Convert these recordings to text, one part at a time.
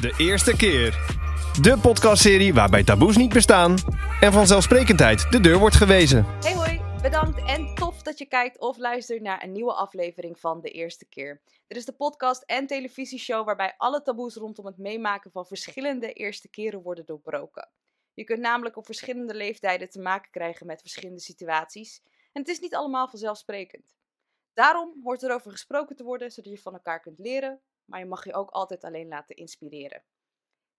De eerste keer. De podcastserie waarbij taboes niet bestaan en vanzelfsprekendheid de deur wordt gewezen. Hey hoi, bedankt en tof dat je kijkt of luistert naar een nieuwe aflevering van De Eerste Keer. Dit is de podcast en televisieshow waarbij alle taboes rondom het meemaken van verschillende eerste keren worden doorbroken. Je kunt namelijk op verschillende leeftijden te maken krijgen met verschillende situaties en het is niet allemaal vanzelfsprekend. Daarom hoort erover gesproken te worden zodat je van elkaar kunt leren, maar je mag je ook altijd alleen laten inspireren.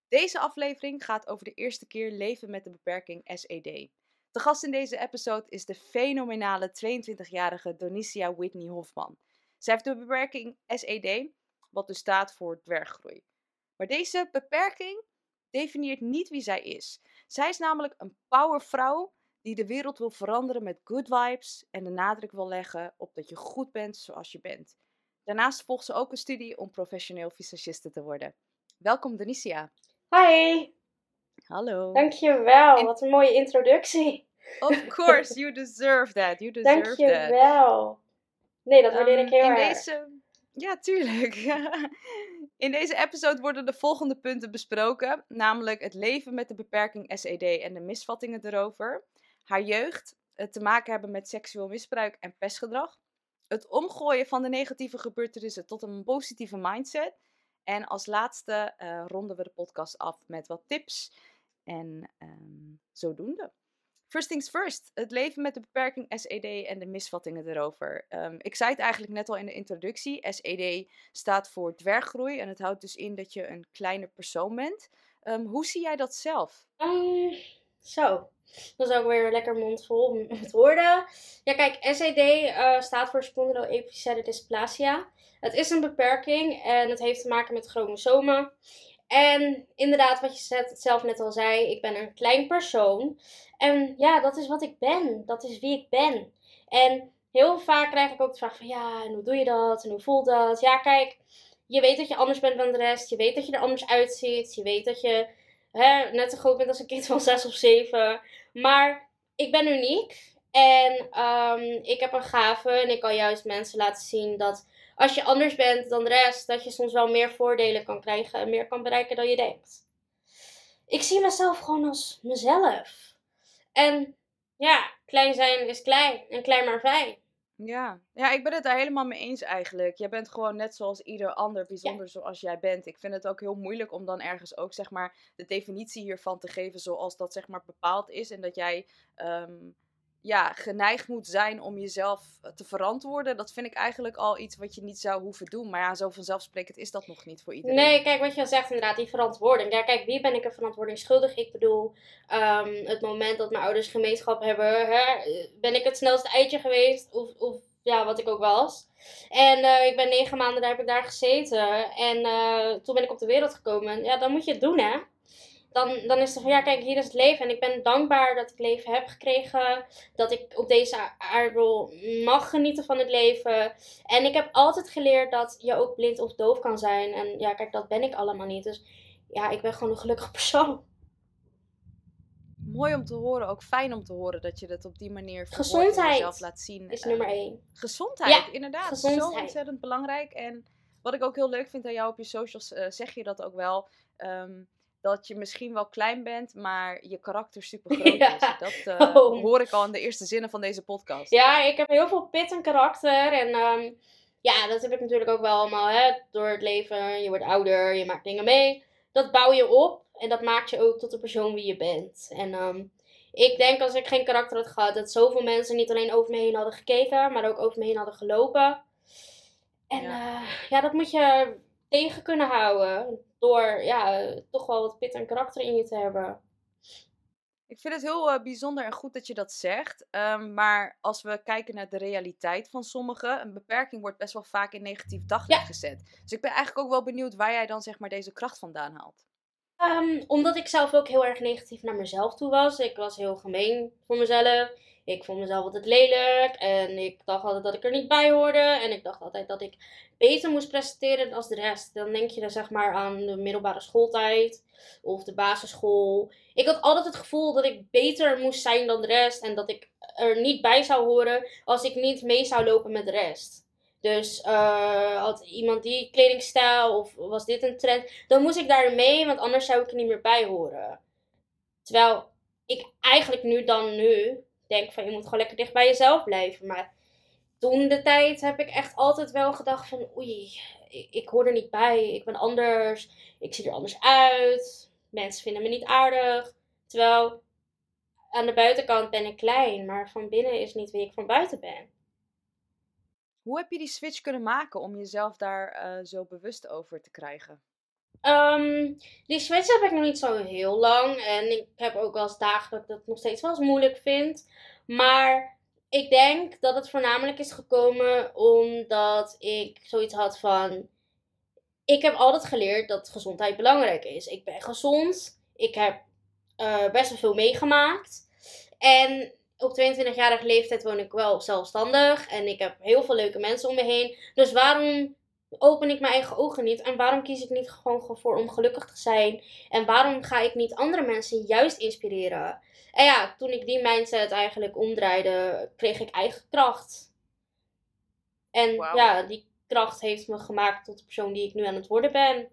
Deze aflevering gaat over de eerste keer leven met de beperking SED. De gast in deze episode is de fenomenale 22-jarige Donicia Whitney Hofman. Zij heeft de beperking SED, wat dus staat voor dwerggroei. Maar deze beperking definieert niet wie zij is. Zij is namelijk een powervrouw die de wereld wil veranderen met good vibes en de nadruk wil leggen op dat je goed bent zoals je bent. Daarnaast volgt ze ook een studie om professioneel visagiste te worden. Welkom Donicia. Hi, Hallo. dankjewel. En- Wat een mooie introductie. Of course, you deserve that. You deserve that. Dankjewel. Nee, dat waardeer ik Ehm, heel in erg. deze... Ja, tuurlijk. in deze episode worden de volgende punten besproken. Namelijk het leven met de beperking SED en de misvattingen erover. Haar jeugd, het te maken hebben met seksueel misbruik en pestgedrag. Het omgooien van de negatieve gebeurtenissen tot een positieve mindset. En als laatste eh, ronden we de podcast af met wat tips. En ehm, zodoende. First things first, het leven met de beperking SED en de misvattingen erover. Ehm, ik zei het eigenlijk net al in de introductie. SED staat voor dwerggroei en het houdt dus in dat je een kleine persoon bent. Ehm, hoe zie jij dat zelf? Zo, dat is ook weer lekker mondvol met woorden. Ja, kijk, SED eh, staat voor spondyloepiseale dysplasia. Het is een beperking en het heeft te maken met chromosomen. En inderdaad, wat je zelf net al zei, ik ben een klein persoon. En ja, dat is wat ik ben. Dat is wie ik ben. En heel vaak krijg ik ook de vraag van, ja, en hoe doe je dat? En hoe voelt dat? Ja, kijk, je weet dat je anders bent dan de rest. Je weet dat je er anders uitziet. Je weet dat je hè, net zo groot bent als een kind van zes of zeven. Maar ik ben uniek. En ehm, ik heb een gave. En ik kan juist mensen laten zien dat als je anders bent dan de rest, dat je soms wel meer voordelen kan krijgen en meer kan bereiken dan je denkt. Ik zie mezelf gewoon als mezelf. En ja, klein zijn is klein en klein maar fijn. Ja. ja, ik ben het daar helemaal mee eens eigenlijk. Jij bent gewoon net zoals ieder ander, bijzonder zoals jij bent. Ik vind het ook heel moeilijk om dan ergens ook zeg maar de definitie hiervan te geven zoals dat zeg maar bepaald is. En dat jij ehm, ja, geneigd moet zijn om jezelf eh, te verantwoorden. Dat vind ik eigenlijk al iets wat je niet zou hoeven doen. Maar ja, zo vanzelfsprekend is dat nog niet voor iedereen. Nee, kijk wat je al zegt inderdaad, die verantwoording. Ja, kijk, wie ben ik een verantwoording schuldig? Ik bedoel, ehm, het moment dat mijn ouders gemeenschap hebben, hè, ben ik het snelste eitje geweest? Of, of ja, wat ik ook was. En eh, ik ben negen maanden, daar heb ik daar gezeten. En eh, toen ben ik op de wereld gekomen. Ja, dan moet je het doen, hè. Dan, dan is het van, ja, kijk, hier is het leven. En ik ben dankbaar dat ik leven heb gekregen. Dat ik op deze aardbol mag genieten van het leven. En ik heb altijd geleerd dat je ook blind of doof kan zijn. En ja, kijk, dat ben ik allemaal niet. Dus ja, ik ben gewoon een gelukkige persoon. Mooi om te horen, ook fijn om te horen dat je dat op die manier Gezondheid jezelf laat zien. Is Eh, nummer één. Gezondheid, Ja, inderdaad. Zo gezondheid. ontzettend belangrijk. En wat ik ook heel leuk vind aan jou op je socials, eh, zeg je dat ook wel. ehm, dat je misschien wel klein bent, maar je karakter super groot Ja. is. Dat eh, Oh. hoor ik al in de eerste zinnen van deze podcast. Ja, ik heb heel veel pit en karakter. En ehm, ja, dat heb ik natuurlijk ook wel allemaal hè, door het leven. Je wordt ouder, je maakt dingen mee. Dat bouw je op. En dat maakt je ook tot de persoon wie je bent. En ehm, ik denk als ik geen karakter had gehad, dat zoveel mensen niet alleen over me heen hadden gekeken, maar ook over me heen hadden gelopen. En Ja. ja dat moet je tegen kunnen houden. Door ja, toch wel wat pit en karakter in je te hebben. Ik vind het heel eh, bijzonder en goed dat je dat zegt. Ehm, maar als we kijken naar de realiteit van sommigen, een beperking wordt best wel vaak in negatief daglicht Ja. gezet. Dus ik ben eigenlijk ook wel benieuwd waar jij dan zeg maar deze kracht vandaan haalt. Ehm, omdat ik zelf ook heel erg negatief naar mezelf toe was. Ik was heel gemeen voor mezelf. Ik vond mezelf altijd lelijk. En ik dacht altijd dat ik er niet bij hoorde. En ik dacht altijd dat ik beter moest presteren als de rest. Dan denk je dan zeg maar aan de middelbare schooltijd. Of de basisschool. Ik had altijd het gevoel dat ik beter moest zijn dan de rest. En dat ik er niet bij zou horen als ik niet mee zou lopen met de rest. Dus uh, had iemand die kledingstijl of was dit een trend, dan moest ik daar mee, want anders zou ik er niet meer bij horen. Terwijl ik eigenlijk nu dan nu denk van je moet gewoon lekker dicht bij jezelf blijven. Maar toen de tijd heb ik echt altijd wel gedacht van oei, ik, ik hoor er niet bij, ik ben anders, ik zie er anders uit, mensen vinden me niet aardig. Terwijl aan de buitenkant ben ik klein, maar van binnen is niet wie ik van buiten ben. Hoe heb je die switch kunnen maken om jezelf daar uh, zo bewust over te krijgen? Um, die switch heb ik nog niet zo heel lang. En ik heb ook wel eens dagen dat ik dat nog steeds wel eens moeilijk vind. Maar ik denk dat het voornamelijk is gekomen omdat ik zoiets had van. Ik heb altijd geleerd dat gezondheid belangrijk is. Ik ben gezond. Ik heb uh, best wel veel meegemaakt. En op 22-jarige leeftijd woon ik wel zelfstandig. En ik heb heel veel leuke mensen om me heen. Dus waarom open ik mijn eigen ogen niet? En waarom kies ik niet gewoon voor om gelukkig te zijn? En waarom ga ik niet andere mensen juist inspireren? En ja, toen ik die mindset eigenlijk omdraaide, kreeg ik eigen kracht. En ja, die kracht heeft me gemaakt tot de persoon die ik nu aan het worden ben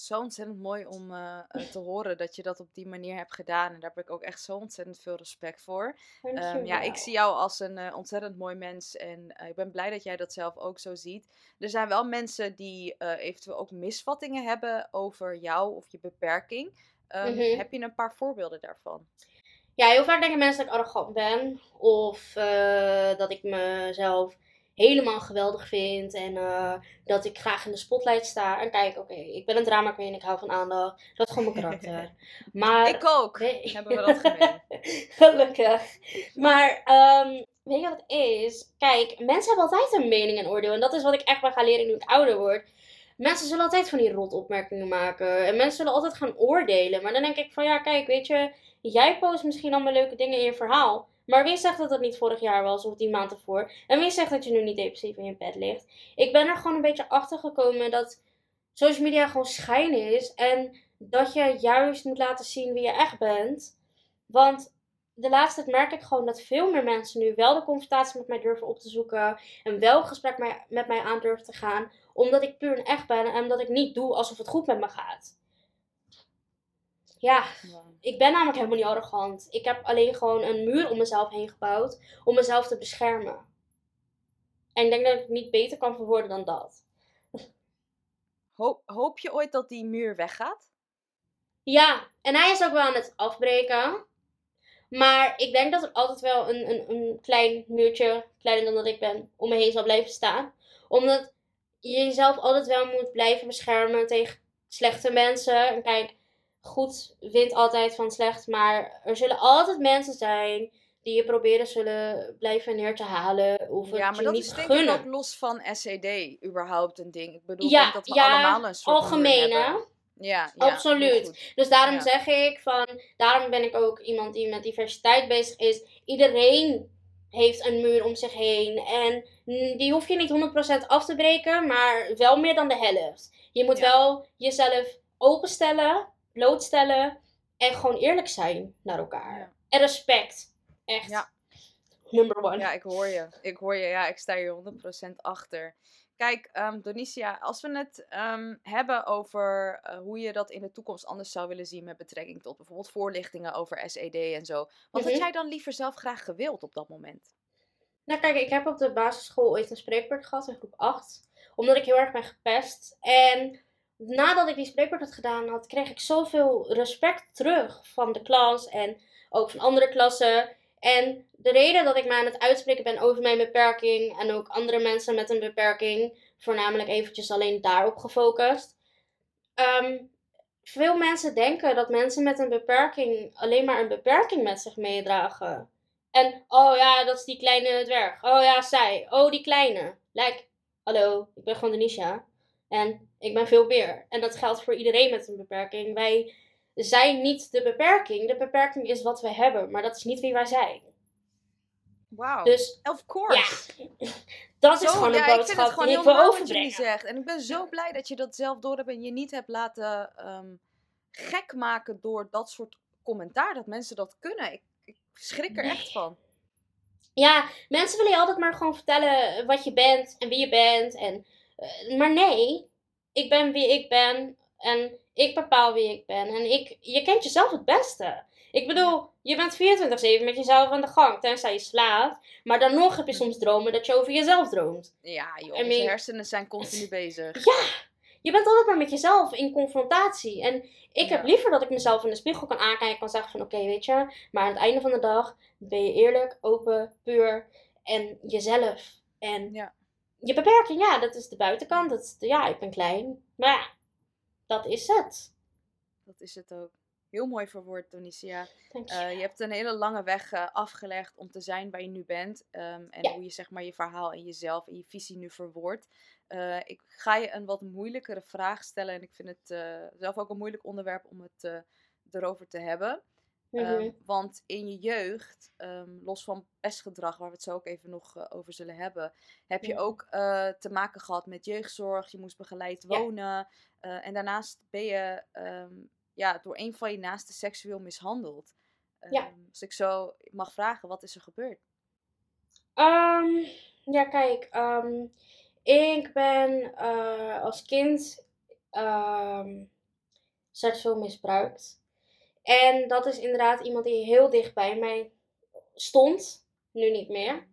zo ontzettend mooi om uh, te horen dat je dat op die manier hebt gedaan. En daar heb ik ook echt zo ontzettend veel respect voor. Um, ja, ik zie jou als een uh, ontzettend mooi mens. En uh, ik ben blij dat jij dat zelf ook zo ziet. Er zijn wel mensen die eventueel ook misvattingen hebben over jou of je beperking. Um, mm -hmm. Heb je een paar voorbeelden daarvan? Ja, heel vaak denken mensen dat ik arrogant ben. Of dat ik mezelf helemaal geweldig vind. En uh, dat ik graag in de spotlight sta. En kijk, oké, ik ben een drama queen, ik hou van aandacht. Dat is gewoon mijn karakter. Maar, ik ook. Nee. Hebben we dat gemeen. Gelukkig. Maar um, weet je wat het is? Kijk, mensen hebben altijd een mening en oordeel. En dat is wat ik echt ben gaan leren nu ik ouder word. Mensen zullen altijd van die rotopmerkingen maken. En mensen zullen altijd gaan oordelen. Maar dan denk ik van ja, kijk, weet je, jij post misschien allemaal leuke dingen in je verhaal. Maar wie zegt dat het niet vorig jaar was of die maand ervoor? En wie zegt dat je nu niet depressief in je bed ligt? Ik ben er gewoon een beetje achter gekomen dat social media gewoon schijn is. En dat je juist moet laten zien wie je echt bent. Want de laatste tijd merk ik gewoon dat veel meer mensen nu wel de confrontatie met mij durven op te zoeken. En wel gesprek met mij aan durven te gaan. Omdat ik puur en echt ben en omdat ik niet doe alsof het goed met me gaat. Ja, ik ben namelijk helemaal niet arrogant. Ik heb alleen gewoon een muur om mezelf heen gebouwd om mezelf te beschermen. En ik denk dat ik niet beter kan verwoorden dan dat. Hoop, hoop je ooit dat die muur weggaat? Ja, en hij is ook wel aan het afbreken. Maar ik denk dat er altijd wel een, een, een klein muurtje, kleiner dan dat ik ben, om me heen zal blijven staan. Omdat je jezelf altijd wel moet blijven beschermen tegen slechte mensen. En kijk, goed wint altijd van slecht. Maar er zullen altijd mensen zijn die je proberen zullen blijven neer te halen. Of ja, maar dat niet is denk ik ook los van SED überhaupt een ding. Ik bedoel, ja, dat we ja, allemaal een soort algemeen hè? Ja, ja, absoluut. Dus daarom zeg ik van, daarom ben ik ook iemand die met diversiteit bezig is. Iedereen heeft een muur om zich heen. En die hoef je niet 100% af te breken, maar wel meer dan de helft. Je moet wel jezelf openstellen blootstellen en gewoon eerlijk zijn naar elkaar. En respect. Echt. Ja. Number one. Ja, ik hoor je. Ik hoor je. Ja, ik sta hier 100% achter. Kijk, um, Donicia, als we het ehm, hebben over uh, hoe je dat in de toekomst anders zou willen zien met betrekking tot bijvoorbeeld voorlichtingen over SED en zo. Wat had mhm. jij dan liever zelf graag gewild op dat moment? Nou kijk, ik heb op de basisschool ooit een spreekwoord gehad in groep 8. Omdat ik heel erg ben gepest. En nadat ik die spreekwoord had gedaan had, kreeg ik zoveel respect terug van de klas en ook van andere klassen. En de reden dat ik me aan het uitspreken ben over mijn beperking en ook andere mensen met een beperking, voornamelijk eventjes alleen daarop gefocust. Ehm, veel mensen denken dat mensen met een beperking alleen maar een beperking met zich meedragen. En, oh ja, dat is die kleine dwerg. Oh ja, zij. Oh, die kleine. Lijk, hallo, ik ben gewoon Denisha. En ik ben veel meer. En dat geldt voor iedereen met een beperking. Wij zijn niet de beperking. De beperking is wat we hebben, maar dat is niet wie wij zijn. Wauw. Dus, of course. Ja, dat is gewoon een boodschap ik vind het gewoon heel mooi wat zegt. En ik ben zo blij dat je dat zelf door hebt en je niet hebt laten ehm, gek maken door dat soort commentaar. Dat mensen dat kunnen. Ik, ik schrik er echt van. Ja, mensen willen je altijd maar gewoon vertellen wat je bent en wie je bent. En, eh, maar nee, ik ben wie ik ben en ik bepaal wie ik ben. En ik, je kent jezelf het beste. Ik bedoel, je bent 24-7 met jezelf aan de gang, tenzij je slaapt. Maar dan nog heb je soms dromen dat je over jezelf droomt. Ja, joh, I onze mean- hersenen zijn continu bezig. Ja, je bent altijd maar met jezelf in confrontatie. En ik heb liever dat ik mezelf in de spiegel kan aankijken en kan zeggen van oké, weet je. Maar aan het einde van de dag ben je eerlijk, open, puur en jezelf. En Ja. Je beperking, ja, dat is de buitenkant. Dat is de- ja, ik ben klein. Maar ja, dat is het. Dat is het ook. Heel mooi verwoord, Donicia. Je. Eh, je hebt een hele lange weg eh, afgelegd om te zijn waar je nu bent. ehm, en Ja. hoe je zeg maar je verhaal en jezelf en je visie nu verwoordt. Eh, ik ga je een wat moeilijkere vraag stellen. En ik vind het zelf ook een moeilijk onderwerp om het erover te hebben. Mhm. Ehm, want in je jeugd, ehm, los van pestgedrag, waar we het zo ook even nog eh, over zullen hebben, heb je ook eh, te maken gehad met jeugdzorg. Je moest begeleid wonen. eh, en daarnaast ben je ehm, ja, door een van je naasten seksueel mishandeld. Ja. Als ik zo mag vragen, wat is er gebeurd? Ja, kijk, ik ben als kind seksueel misbruikt. En dat is inderdaad iemand die heel dicht bij mij stond, nu niet meer.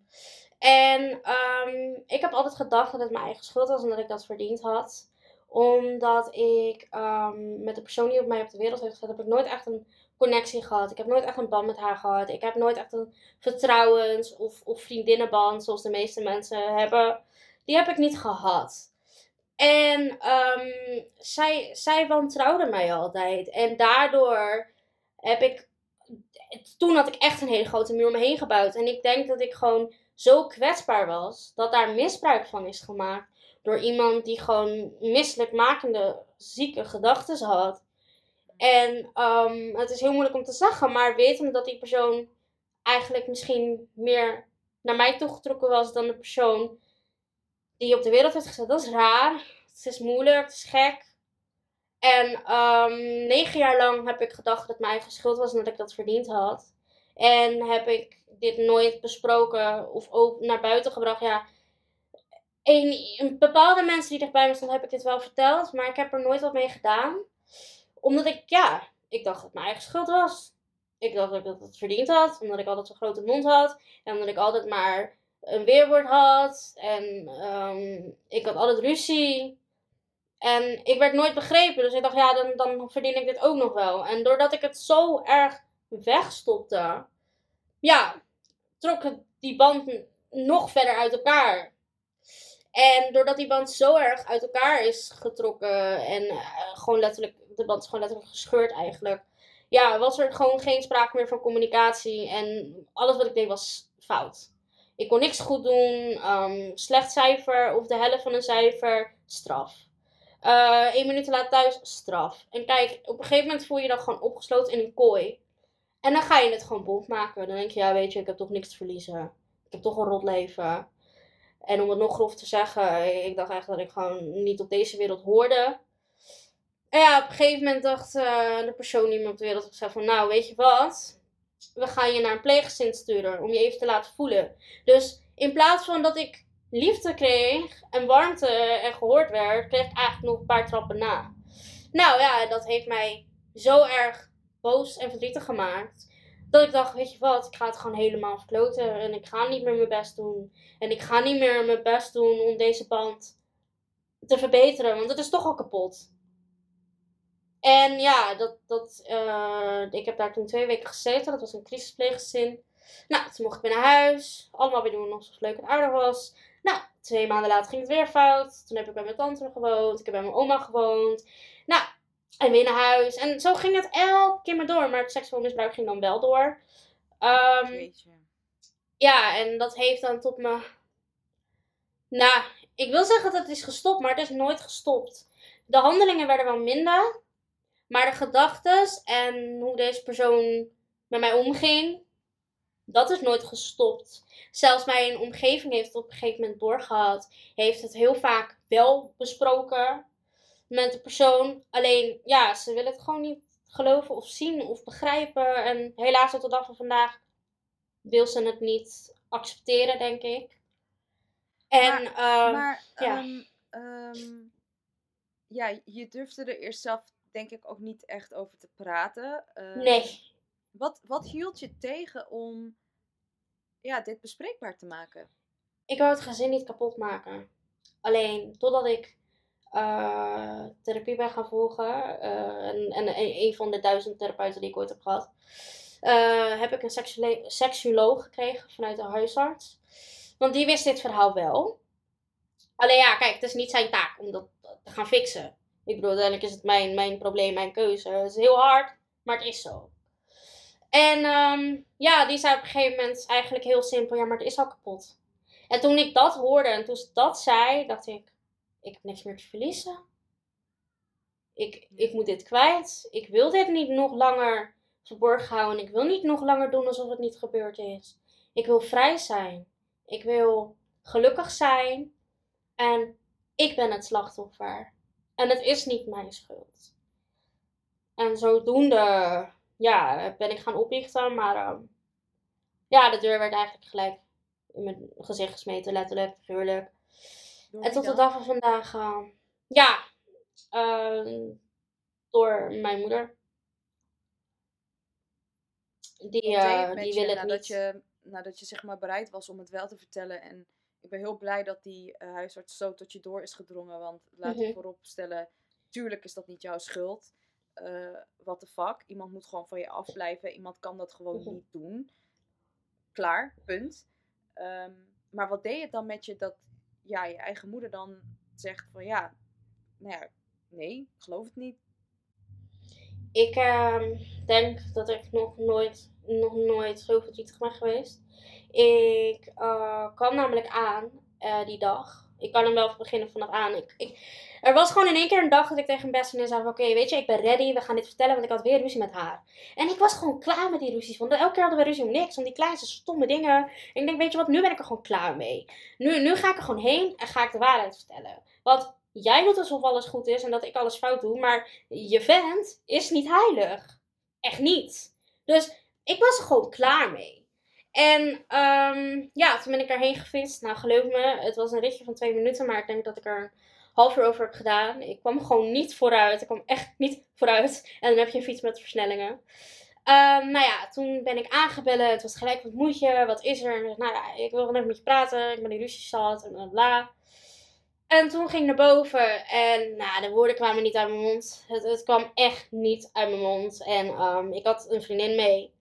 En ehm, ik heb altijd gedacht dat het mijn eigen schuld was en dat ik dat verdiend had. Omdat ik ehm, met de persoon die op mij op de wereld heeft gezet, heb ik nooit echt een connectie gehad. Ik heb nooit echt een band met haar gehad. Ik heb nooit echt een vertrouwens- of, of vriendinnenband, zoals de meeste mensen hebben. Die heb ik niet gehad. En ehm, zij, zij wantrouwde mij altijd. En daardoor heb ik. Toen had ik echt een hele grote muur om me heen gebouwd. En ik denk dat ik gewoon zo kwetsbaar was dat daar misbruik van is gemaakt. Door iemand die gewoon misselijkmakende, zieke gedachten had. En ehm, het is heel moeilijk om te zeggen, maar wetende dat die persoon eigenlijk misschien meer naar mij toegetrokken was dan de persoon die op de wereld heeft gezet. Dat is raar. Het is moeilijk, het is gek. En ehm, negen jaar lang heb ik gedacht dat het mijn eigen schuld was en dat ik dat verdiend had. En heb ik dit nooit besproken of ook naar buiten gebracht. Ja, een, bepaalde mensen die dichtbij me stonden, heb ik dit wel verteld. Maar ik heb er nooit wat mee gedaan. Omdat ik, ja, ik dacht dat het mijn eigen schuld was. Ik dacht dat ik het verdiend had. Omdat ik altijd zo'n grote mond had. En omdat ik altijd maar een weerwoord had. En ehm, ik had altijd ruzie. En ik werd nooit begrepen. Dus ik dacht, ja, dan, dan verdien ik dit ook nog wel. En doordat ik het zo erg wegstopte, ja, trok het die band nog verder uit elkaar. En doordat die band zo erg uit elkaar is getrokken en eh, gewoon letterlijk, de band is gewoon letterlijk gescheurd eigenlijk. Ja, was er gewoon geen sprake meer van communicatie en alles wat ik deed was fout. Ik kon niks goed doen, ehm, slecht cijfer of de helft van een cijfer, straf. Eh één minuut te laat thuis, straf. En kijk, op een gegeven moment voel je je dan gewoon opgesloten in een kooi. En dan ga je het gewoon bond maken. Dan denk je, ja weet je, ik heb toch niks te verliezen. Ik heb toch een rot leven. En om het nog grof te zeggen, ik dacht echt dat ik gewoon niet op deze wereld hoorde. En ja, op een gegeven moment dacht eh, de persoon die me op de wereld gezegd van, nou weet je wat, we gaan je naar een pleeggezin sturen om je even te laten voelen. Dus in plaats van dat ik liefde kreeg en warmte en gehoord werd, kreeg ik eigenlijk nog een paar trappen na. Nou ja, dat heeft mij zo erg boos en verdrietig gemaakt. Dat ik dacht, weet je wat, ik ga het gewoon helemaal verkloten. En ik ga niet meer mijn best doen. En ik ga niet meer mijn best doen om deze band te verbeteren. Want het is toch al kapot. En ja, dat, dat, eh, ik heb daar toen twee weken gezeten. Dat was een crisispleeggezin. Nou, toen mocht ik weer naar huis. Allemaal weer doen alsof het leuk en aardig was. Nou, twee maanden later ging het weer fout. Toen heb ik bij mijn tante gewoond. Ik heb bij mijn oma gewoond. Nou, en weer naar huis. En zo ging het elke keer maar door. Maar het seksueel misbruik ging dan wel door. Ehm, ja, en dat heeft dan tot me. Nou, ik wil zeggen dat het is gestopt, maar het is nooit gestopt. De handelingen werden wel minder. Maar de gedachten en hoe deze persoon met mij omging, dat is nooit gestopt. Zelfs mijn omgeving heeft het op een gegeven moment doorgehad. Heeft het heel vaak wel besproken met de persoon. Alleen, ja, ze willen het gewoon niet geloven of zien of begrijpen. En helaas tot de dag van vandaag wil ze het niet accepteren, denk ik. En, maar, ehm, maar ja. ehm, ehm, ja, je durfde er eerst zelf denk ik ook niet echt over te praten. Ehm, nee. Wat, wat hield je tegen om ja, dit bespreekbaar te maken? Ik wou het gezin niet kapot maken. Alleen, totdat ik eh, therapie ben gaan volgen, eh, en, en een, van de duizend therapeuten die ik ooit heb gehad, eh, heb ik een seksuoloog gekregen vanuit de huisarts. Want die wist dit verhaal wel. Alleen ja, kijk, het is niet zijn taak om dat te gaan fixen. Ik bedoel, uiteindelijk is het mijn, mijn probleem, mijn keuze. Het is heel hard, maar het is zo. En ehm, ja, die zei op een gegeven moment eigenlijk heel simpel, ja, maar het is al kapot. En toen ik dat hoorde en toen ze dat zei, dacht ik, ik heb niks meer te verliezen. Ik, ik moet dit kwijt. Ik wil dit niet nog langer verborgen houden. Ik wil niet nog langer doen alsof het niet gebeurd is. Ik wil vrij zijn. Ik wil gelukkig zijn. En ik ben het slachtoffer. En het is niet mijn schuld. En zodoende, ja, ben ik gaan opbiechten. Maar ehm, ja, de deur werd eigenlijk gelijk in mijn gezicht gesmeten, letterlijk, figuurlijk. En tot de dag van vandaag, eh, ja, eh, door mijn moeder. Die, eh, die je wil het nadat niet. je, nadat je zeg maar bereid was om het wel te vertellen? En ik ben heel blij dat die eh, huisarts zo tot je door is gedrongen. Want laat ik voorop stellen, tuurlijk is dat niet jouw schuld. Eh what the fuck. Iemand moet gewoon van je afblijven. Iemand kan dat gewoon Mhm. niet doen. Klaar, punt. Ehm, maar wat deed het dan met je dat ja, je eigen moeder dan zegt van ja, nou ja, nee, ik geloof het niet. Ik ehm, denk dat ik nog nooit, nog nooit zo verdrietig ben geweest. Ik eh, kwam namelijk aan eh, die dag. Ik kan hem wel beginnen vanaf aan. Ik, er was gewoon in één keer een dag dat ik tegen mijn beste zei: Oké, weet je, ik ben ready. We gaan dit vertellen, want ik had weer ruzie met haar. En ik was gewoon klaar met die ruzies. Want elke keer hadden we ruzie om niks. Om die kleinste stomme dingen. En ik denk: Weet je wat, nu ben ik er gewoon klaar mee. Nu, nu ga ik er gewoon heen en ga ik de waarheid vertellen. Want jij doet alsof alles goed is en dat ik alles fout doe. Maar je vent is niet heilig. Echt niet. Dus ik was er gewoon klaar mee. En ehm, ja, toen ben ik erheen gefietst. Nou, geloof me, het was een ritje van twee minuten, maar ik denk dat ik er een half uur over heb gedaan. Ik kwam gewoon niet vooruit. Ik kwam echt niet vooruit. En dan heb je een fiets met versnellingen. Ehm, nou ja, toen ben ik aangebellen. Het was gelijk, wat moet je? Wat is er? En ik nou ja, ik wil gewoon even met je praten. Ik ben die ruzie zat en bla bla. En toen ging ik naar boven en nou, de woorden kwamen niet uit mijn mond. Het, het kwam echt niet uit mijn mond. En ehm, ik had een vriendin mee.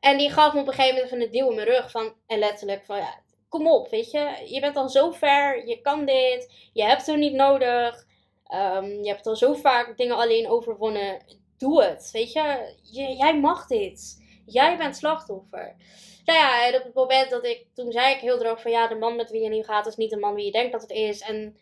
En die gaf me op een gegeven moment van een duw in mijn rug. Van, en letterlijk van ja, kom op, weet je. Je bent al zo ver, je kan dit. Je hebt het niet nodig. Ehm, je hebt al zo vaak dingen alleen overwonnen. Doe het, weet je. je jij mag dit. Jij bent slachtoffer. Nou ja, en op het moment dat ik, toen zei ik heel droog van ja, de man met wie je nu gaat is niet de man wie je denkt dat het is. En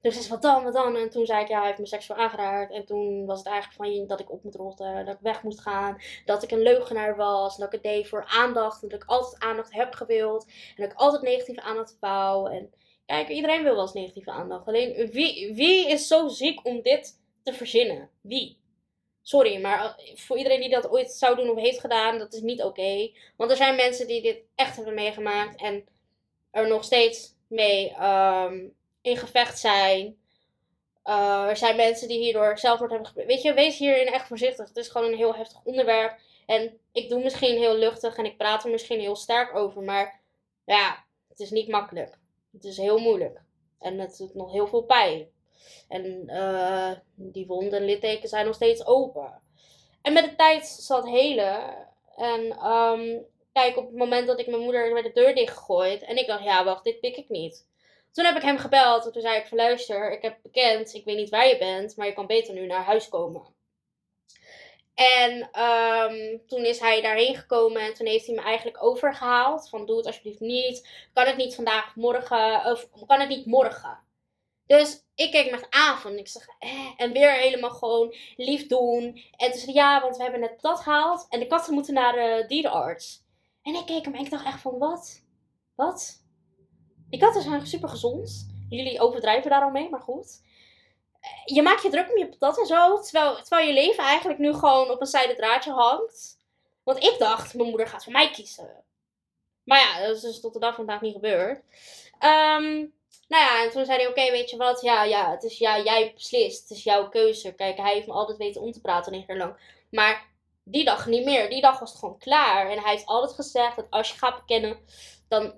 toen zei ze, wat dan, wat dan? En toen zei ik, ja, hij heeft me seksueel aangeraakt. En toen was het eigenlijk van dat ik op moet rotten, dat ik weg moest gaan. Dat ik een leugenaar was, dat ik het deed voor aandacht. Dat ik altijd aandacht heb gewild. En dat ik altijd negatieve aandacht wou. En kijk, iedereen wil wel eens negatieve aandacht. Alleen, wie, wie is zo ziek om dit te verzinnen? Wie? Sorry, maar eh, voor iedereen die dat ooit zou doen of heeft gedaan, dat is niet oké. Want er zijn mensen die dit echt hebben meegemaakt en er nog steeds mee ehm, in gevecht zijn. Uh, er zijn mensen die hierdoor zelfmoord hebben gepleegd. Weet je, wees hierin echt voorzichtig. Het is gewoon een heel heftig onderwerp. En ik doe misschien heel luchtig en ik praat er misschien heel sterk over. Maar ja, het is niet makkelijk. Het is heel moeilijk. En het doet nog heel veel pijn. En uh, die wonden en littekens zijn nog steeds open. En met de tijd zal het helen. En um, kijk, op het moment dat ik mijn moeder met de deur dichtgegooid. En ik dacht, ja, wacht, dit pik ik niet. Toen heb ik hem gebeld en toen zei ik van luister, ik heb bekend, ik weet niet waar je bent, maar je kan beter nu naar huis komen. En um, toen is hij daarheen gekomen en toen heeft hij me eigenlijk overgehaald van doe het alsjeblieft niet, kan het niet vandaag morgen, of kan het niet morgen. Dus ik keek me aan van, ik zeg, en weer helemaal gewoon lief doen. En toen zei ja, want we hebben net dat gehaald en de katten moeten naar de dierenarts. En ik keek hem en ik dacht echt van, wat? Wat? Die katten zijn super gezond. Jullie overdrijven daar al mee, maar goed. Je maakt je druk om je patat en zo. Terwijl, terwijl je leven eigenlijk nu gewoon op een zijde draadje hangt. Want ik dacht, mijn moeder gaat voor mij kiezen. Maar ja, dat is dus tot de dag van vandaag niet gebeurd. Ehm, nou ja, en toen zei hij, oké, weet je wat? Ja, ja, het is, ja, jij beslist. Het is jouw keuze. Kijk, hij heeft me altijd weten om te praten negen jaar lang. Maar die dag niet meer. Die dag was het gewoon klaar. En hij heeft altijd gezegd dat als je gaat bekennen, dan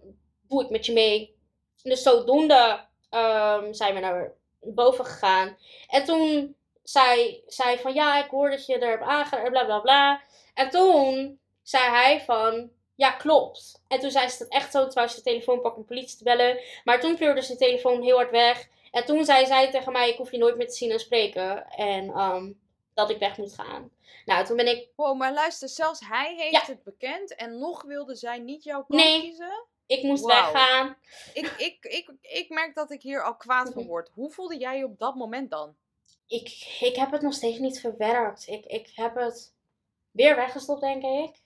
doe ik met je mee. Dus zodoende um, zijn we naar boven gegaan. En toen zei zij van ja, ik hoor dat je er hebt aangedaan, bla bla bla. En toen zei hij van ja, klopt. En toen zei ze dat echt zo, terwijl ze de telefoon pakte om politie te bellen. Maar toen kleurde ze de telefoon heel hard weg. En toen zei zij tegen mij, ik hoef je nooit meer te zien en spreken. En um, dat ik weg moet gaan. Nou, toen ben ik... Wow, maar luister, zelfs hij heeft het bekend en nog wilde zij niet jouw kant nee. kiezen? Ik moest weggaan. Ik, ik, ik, ik merk dat ik hier al kwaad van word. Hoe voelde jij je op dat moment dan? Ik, ik heb het nog steeds niet verwerkt. Ik, ik heb het weer weggestopt, denk ik.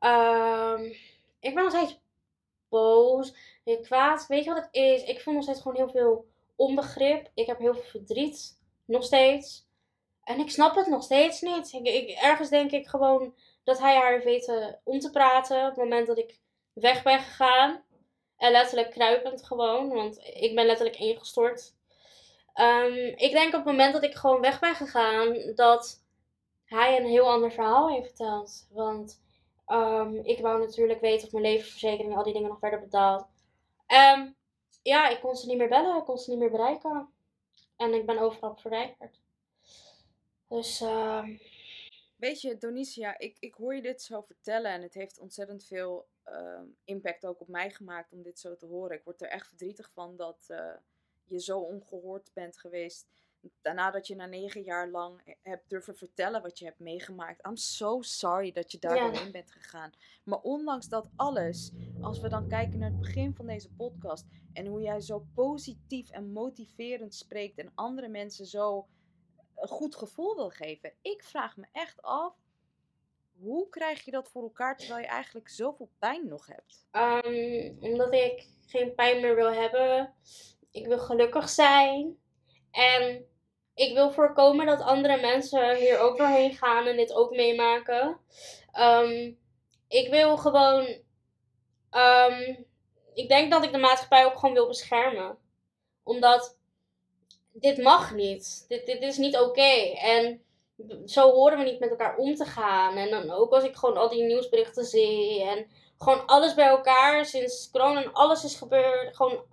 Um, ik ben nog steeds boos. Weer kwaad. Weet je wat het is? Ik voel nog steeds gewoon heel veel onbegrip. Ik heb heel veel verdriet. Nog steeds. En ik snap het nog steeds niet. Ik, ik, ergens denk ik gewoon dat hij haar heeft weten om te praten. Op het moment dat ik weg ben gegaan. En letterlijk kruipend gewoon. Want ik ben letterlijk ingestort. Um, ik denk op het moment dat ik gewoon weg ben gegaan. Dat hij een heel ander verhaal heeft verteld. Want um, ik wou natuurlijk weten of mijn levensverzekering en al die dingen nog werden betaald. Um, ja, ik kon ze niet meer bellen. Ik kon ze niet meer bereiken. En ik ben overal verwijderd. Dus... Weet je, Donicia, ik, ik hoor je dit zo vertellen en het heeft ontzettend veel uh, impact ook op mij gemaakt om dit zo te horen. Ik word er echt verdrietig van dat uh, je zo ongehoord bent geweest. Daarna dat je na negen jaar lang hebt durven vertellen wat je hebt meegemaakt. I'm so sorry dat je daar doorheen bent gegaan. Maar ondanks dat alles, als we dan kijken naar het begin van deze podcast en hoe jij zo positief en motiverend spreekt en andere mensen zo een goed gevoel wil geven. Ik vraag me echt af hoe krijg je dat voor elkaar terwijl je eigenlijk zoveel pijn nog hebt? Um, omdat ik geen pijn meer wil hebben. Ik wil gelukkig zijn. En ik wil voorkomen dat andere mensen hier ook doorheen gaan en dit ook meemaken. Um, ik wil gewoon. Um, ik denk dat ik de maatschappij ook gewoon wil beschermen. Omdat dit mag niet. Dit, dit is niet oké. En zo horen we niet met elkaar om te gaan. En dan ook als ik gewoon al die nieuwsberichten zie. En gewoon alles bij elkaar. Sinds corona en alles is gebeurd. Gewoon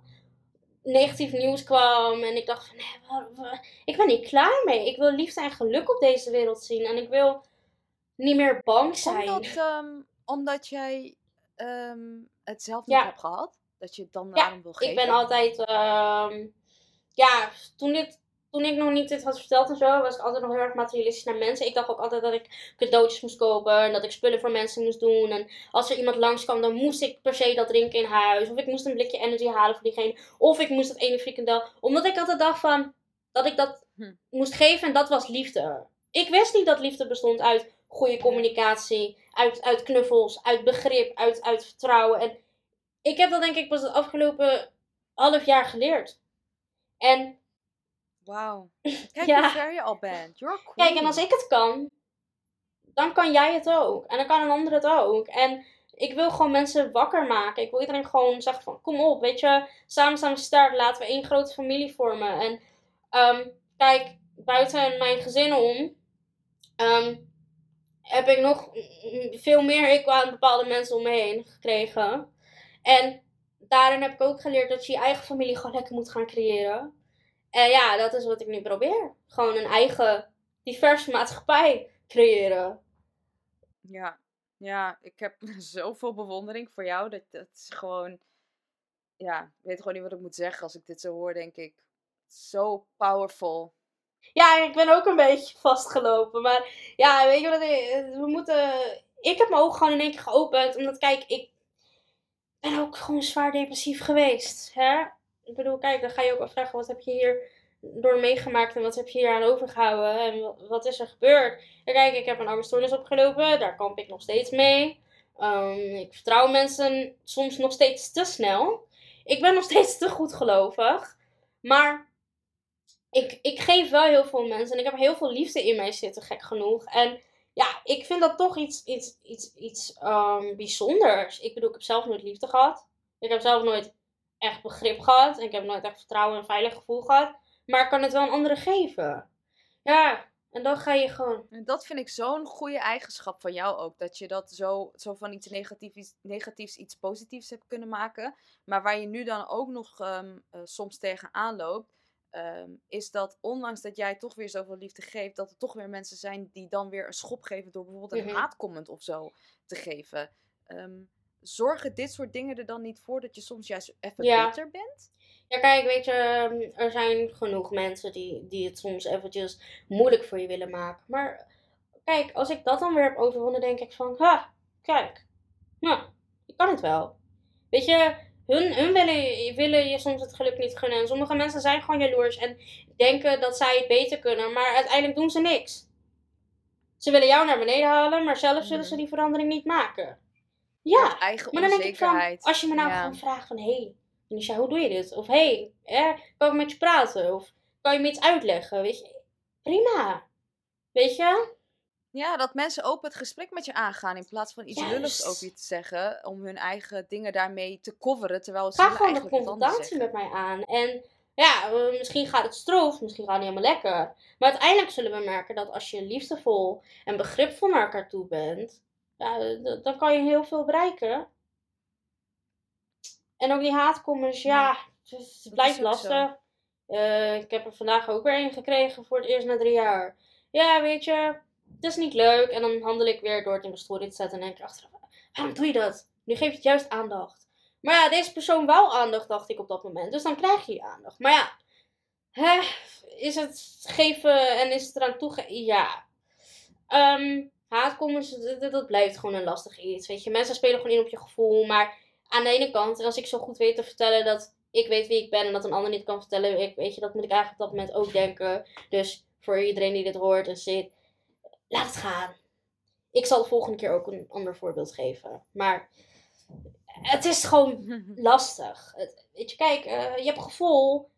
negatief nieuws kwam. En ik dacht van, nee, ik ben niet klaar mee. Ik wil liefde en geluk op deze wereld zien. En ik wil niet meer bang zijn. Omdat, um, omdat jij um, het zelf niet hebt gehad? Dat je het dan daarom wil geven? ik ben altijd... Um, ja, toen dit toen ik nog niet dit had verteld en zo, was ik altijd nog heel erg materialistisch naar mensen. Ik dacht ook altijd dat ik cadeautjes moest kopen en dat ik spullen voor mensen moest doen. En als er iemand langskwam, dan moest ik per se dat drinken in huis. Of ik moest een blikje energy halen voor diegene. Of ik moest dat ene frikandel. Omdat ik altijd dacht van, dat ik dat hm. moest geven en dat was liefde. Ik wist niet dat liefde bestond uit goede communicatie, uit, uit knuffels, uit begrip, uit, uit vertrouwen. En ik heb dat denk ik pas het afgelopen half jaar geleerd. En Wauw. Kijk ja. hoe ver je al bent. You're cool. Kijk, en als ik het kan, dan kan jij het ook. En dan kan een ander het ook. En ik wil gewoon mensen wakker maken. Ik wil iedereen gewoon zeggen van, kom op, weet je. Samen staan we sterk. Laten we één grote familie vormen. En um, kijk, buiten mijn gezin om, um, heb ik nog veel meer ik aan bepaalde mensen om me heen gekregen. En daarin heb ik ook geleerd dat je je eigen familie gewoon lekker moet gaan creëren. En ja, dat is wat ik nu probeer. Gewoon een eigen diverse maatschappij creëren. Ja, ja, ik heb zoveel bewondering voor jou. Dat, dat is gewoon. Ja, ik weet gewoon niet wat ik moet zeggen als ik dit zo hoor, denk ik. Zo powerful. Ja, ik ben ook een beetje vastgelopen. Maar ja, weet je wat? We moeten. Ik heb mijn ogen gewoon in één keer geopend. Omdat, kijk, ik ben ook gewoon zwaar depressief geweest. Hè? Ik bedoel, kijk, dan ga je ook afvragen, wat heb je hier door meegemaakt en wat heb je hier aan overgehouden en wat is er gebeurd? En kijk, ik heb een angststoornis opgelopen, daar kamp ik nog steeds mee. Um, ik vertrouw mensen soms nog steeds te snel. Ik ben nog steeds te goed gelovig. Maar ik, ik geef wel heel veel mensen en ik heb heel veel liefde in mij zitten, gek genoeg. En ja, ik vind dat toch iets, iets, iets, iets um, bijzonders. Ik bedoel, ik heb zelf nooit liefde gehad. Ik heb zelf nooit echt begrip gehad. En ik heb nooit echt vertrouwen en veilig gevoel gehad. Maar ik kan het wel aan anderen geven. Ja, en dan ga je gewoon. En dat vind ik zo'n goede eigenschap van jou ook. Dat je dat zo, zo van iets negatiefs, negatiefs iets positiefs hebt kunnen maken. Maar waar je nu dan ook nog um, uh, soms tegenaan loopt. Um, is dat ondanks dat jij toch weer zoveel liefde geeft, dat er toch weer mensen zijn die dan weer een schop geven door bijvoorbeeld een mm -hmm. haatcomment of zo te geven. Um, zorgen dit soort dingen er dan niet voor dat je soms juist even ja. beter bent? Ja, kijk, weet je, er zijn genoeg mensen die, die het soms eventjes moeilijk voor je willen maken. Maar kijk, als ik dat dan weer heb overwonnen, denk ik van, ha, kijk, nou, ik kan het wel. Weet je, hun, hun willen, willen je soms het geluk niet gunnen. En sommige mensen zijn gewoon jaloers en denken dat zij het beter kunnen, maar uiteindelijk doen ze niks. Ze willen jou naar beneden halen, maar zelf zullen ze die verandering niet maken. Ja, eigen maar dan denk ik van, als je me nou ja. gewoon vraagt van, hé, hey, Nisha, hoe doe je dit? Of hé, hey, kan ik met je praten? Of kan je me iets uitleggen? Weet je, prima. Weet je? Ja, dat mensen open het gesprek met je aangaan in plaats van iets Juist. lulligs over je te zeggen. Om hun eigen dingen daarmee te coveren. Terwijl ze Ga gewoon de confrontatie met mij aan. En ja, eh, misschien gaat het stroef, misschien gaat het niet helemaal lekker. Maar uiteindelijk zullen we merken dat als je liefdevol en begripvol naar elkaar toe bent, ja, dan kan je heel veel bereiken. En ook die haatcomments, ja, het, het blijft lastig. Eh, ik heb er vandaag ook weer een gekregen voor het eerst na drie jaar. Ja, weet je, het is niet leuk. En dan handel ik weer door het in mijn story te zetten. En denk ik achteraf, waarom doe je dat? Nu geef je het juist aandacht. Maar ja, deze persoon wou aandacht, dacht ik op dat moment. Dus dan krijg je aandacht. Maar ja, hè, is het geven en is het eraan toegeven? Ja. Ehm haatcomments, dat, dat- dat blijft gewoon een lastig iets. Weet je, mensen spelen gewoon in op je gevoel. Maar aan de ene kant, als ik zo goed weet te vertellen dat ik weet wie ik ben en dat een ander niet kan vertellen, ik, weet je, dat moet ik eigenlijk op dat moment ook denken. Dus voor iedereen die dit hoort en zit, laat het gaan. Ik zal de volgende keer ook een ander voorbeeld geven. Maar het is gewoon lastig. Het- weet je, kijk, eh, je hebt gevoel.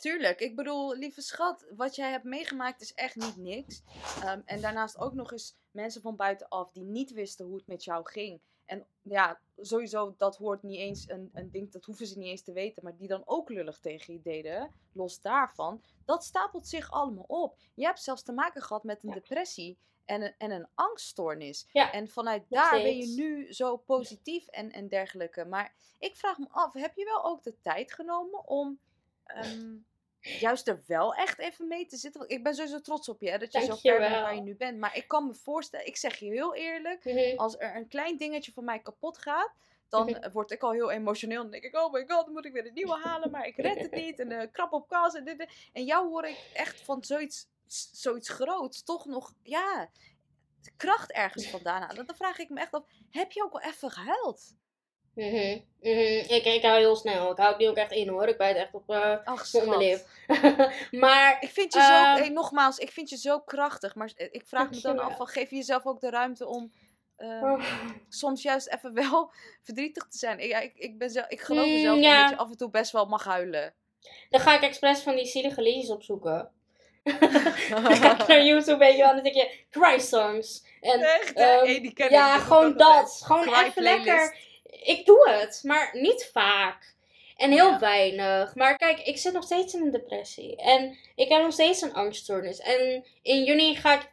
Tuurlijk, ik bedoel, lieve schat, wat jij hebt meegemaakt is echt niet niks. Ehm, en daarnaast ook nog eens mensen van buitenaf die niet wisten hoe het met jou ging. En ja, sowieso, dat hoort niet eens een, een ding, dat hoeven ze niet eens te weten, maar die dan ook lullig tegen je deden, los daarvan. Dat stapelt zich allemaal op. Je hebt zelfs te maken gehad met een Ja. depressie en een, en een angststoornis. Ja, En vanuit nog daar ben je nu zo positief en, en dergelijke. Maar ik vraag me af, heb je wel ook de tijd genomen om ehm, juist er wel echt even mee te zitten? Want ik ben sowieso trots op je, hè, dat je zo ver bent waar je nu bent. Maar ik kan me voorstellen, ik zeg je heel eerlijk, Mhm. als er een klein dingetje van mij kapot gaat, dan Mhm. word ik al heel emotioneel. Dan denk ik, oh my god, dan moet ik weer een nieuwe halen, maar ik red het niet. En eh, krap op kas en dit, dit. En jou hoor ik echt van zoiets, zoiets groots toch nog, ja, kracht ergens vandaan halen. Dan vraag ik me echt af, heb je ook wel even gehuild? Mhm, mhm. Ik, ik hou heel snel. Ik hou het nu ook echt in hoor. Ik bijt echt op, Ach, op mijn lip. maar Ik vind je Ehm, zo, hey, nogmaals, ik vind je zo krachtig. Maar eh, ik vraag me dan af, van, geef je jezelf ook de ruimte om ehm, Oh. soms juist even wel verdrietig te zijn? Ik, ja, ik, ik, ben zelf, ik geloof Mm, mezelf ja. dat je af en toe best wel mag huilen. dan ga ik expres van die zielige liedjes opzoeken. dan ga ik naar YouTube, weet je wel, en dan denk je, cry songs. En, Echt, ehm, Hey, die ja, gewoon dat. Gewoon even lekker. Ik doe het, maar niet vaak. En heel Ja. weinig. Maar kijk, ik zit nog steeds in een depressie. En ik heb nog steeds een angststoornis. En in juni ga ik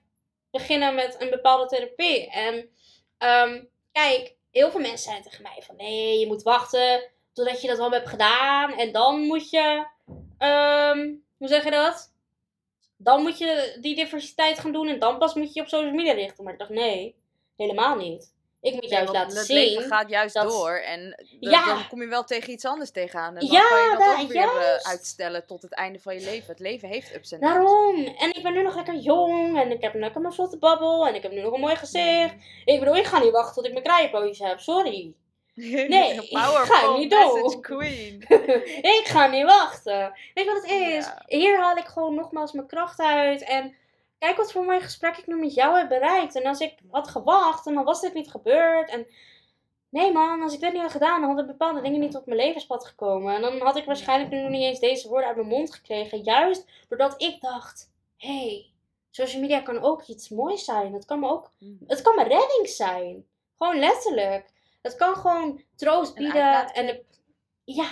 beginnen met een bepaalde therapie. En ehm, kijk, heel veel mensen zijn tegen mij van... Nee, je moet wachten totdat je dat al hebt gedaan. En dan moet je... ehm, hoe zeg je dat? Dan moet je die diversiteit gaan doen. En dan pas moet je je op social media richten. Maar ik dacht, nee, helemaal niet. Ik moet juist laten het zien... leven gaat juist dat- door en Ja. dan kom je wel tegen iets anders tegenaan. En dan Ja, kan je dat ook weer eh, juist. uitstellen tot het einde van je leven. Het leven heeft ups en downs. Daarom. En ik ben nu nog lekker jong. En ik heb lekker mijn vlotte babbel. En ik heb nu nog een mooi gezicht. Ik bedoel, ik ga niet wachten tot ik mijn kraaienpootjes heb. Sorry. Nee, ik ga niet door. queen. ik ga niet wachten. Weet je wat het is? Hier haal ik gewoon nogmaals mijn kracht uit. En kijk wat voor mooi gesprek ik nu met jou heb bereikt. En als ik had gewacht, en dan was dit niet gebeurd. En nee man, als ik dit niet had gedaan, dan hadden bepaalde dingen niet op mijn levenspad gekomen. En dan had ik waarschijnlijk nu nog niet eens deze woorden uit mijn mond gekregen. Juist doordat ik dacht, hé, hey, social media kan ook iets moois zijn. Het kan me ook, Mhm. het kan mijn redding zijn. Gewoon letterlijk. Het kan gewoon troost bieden. En de, ja,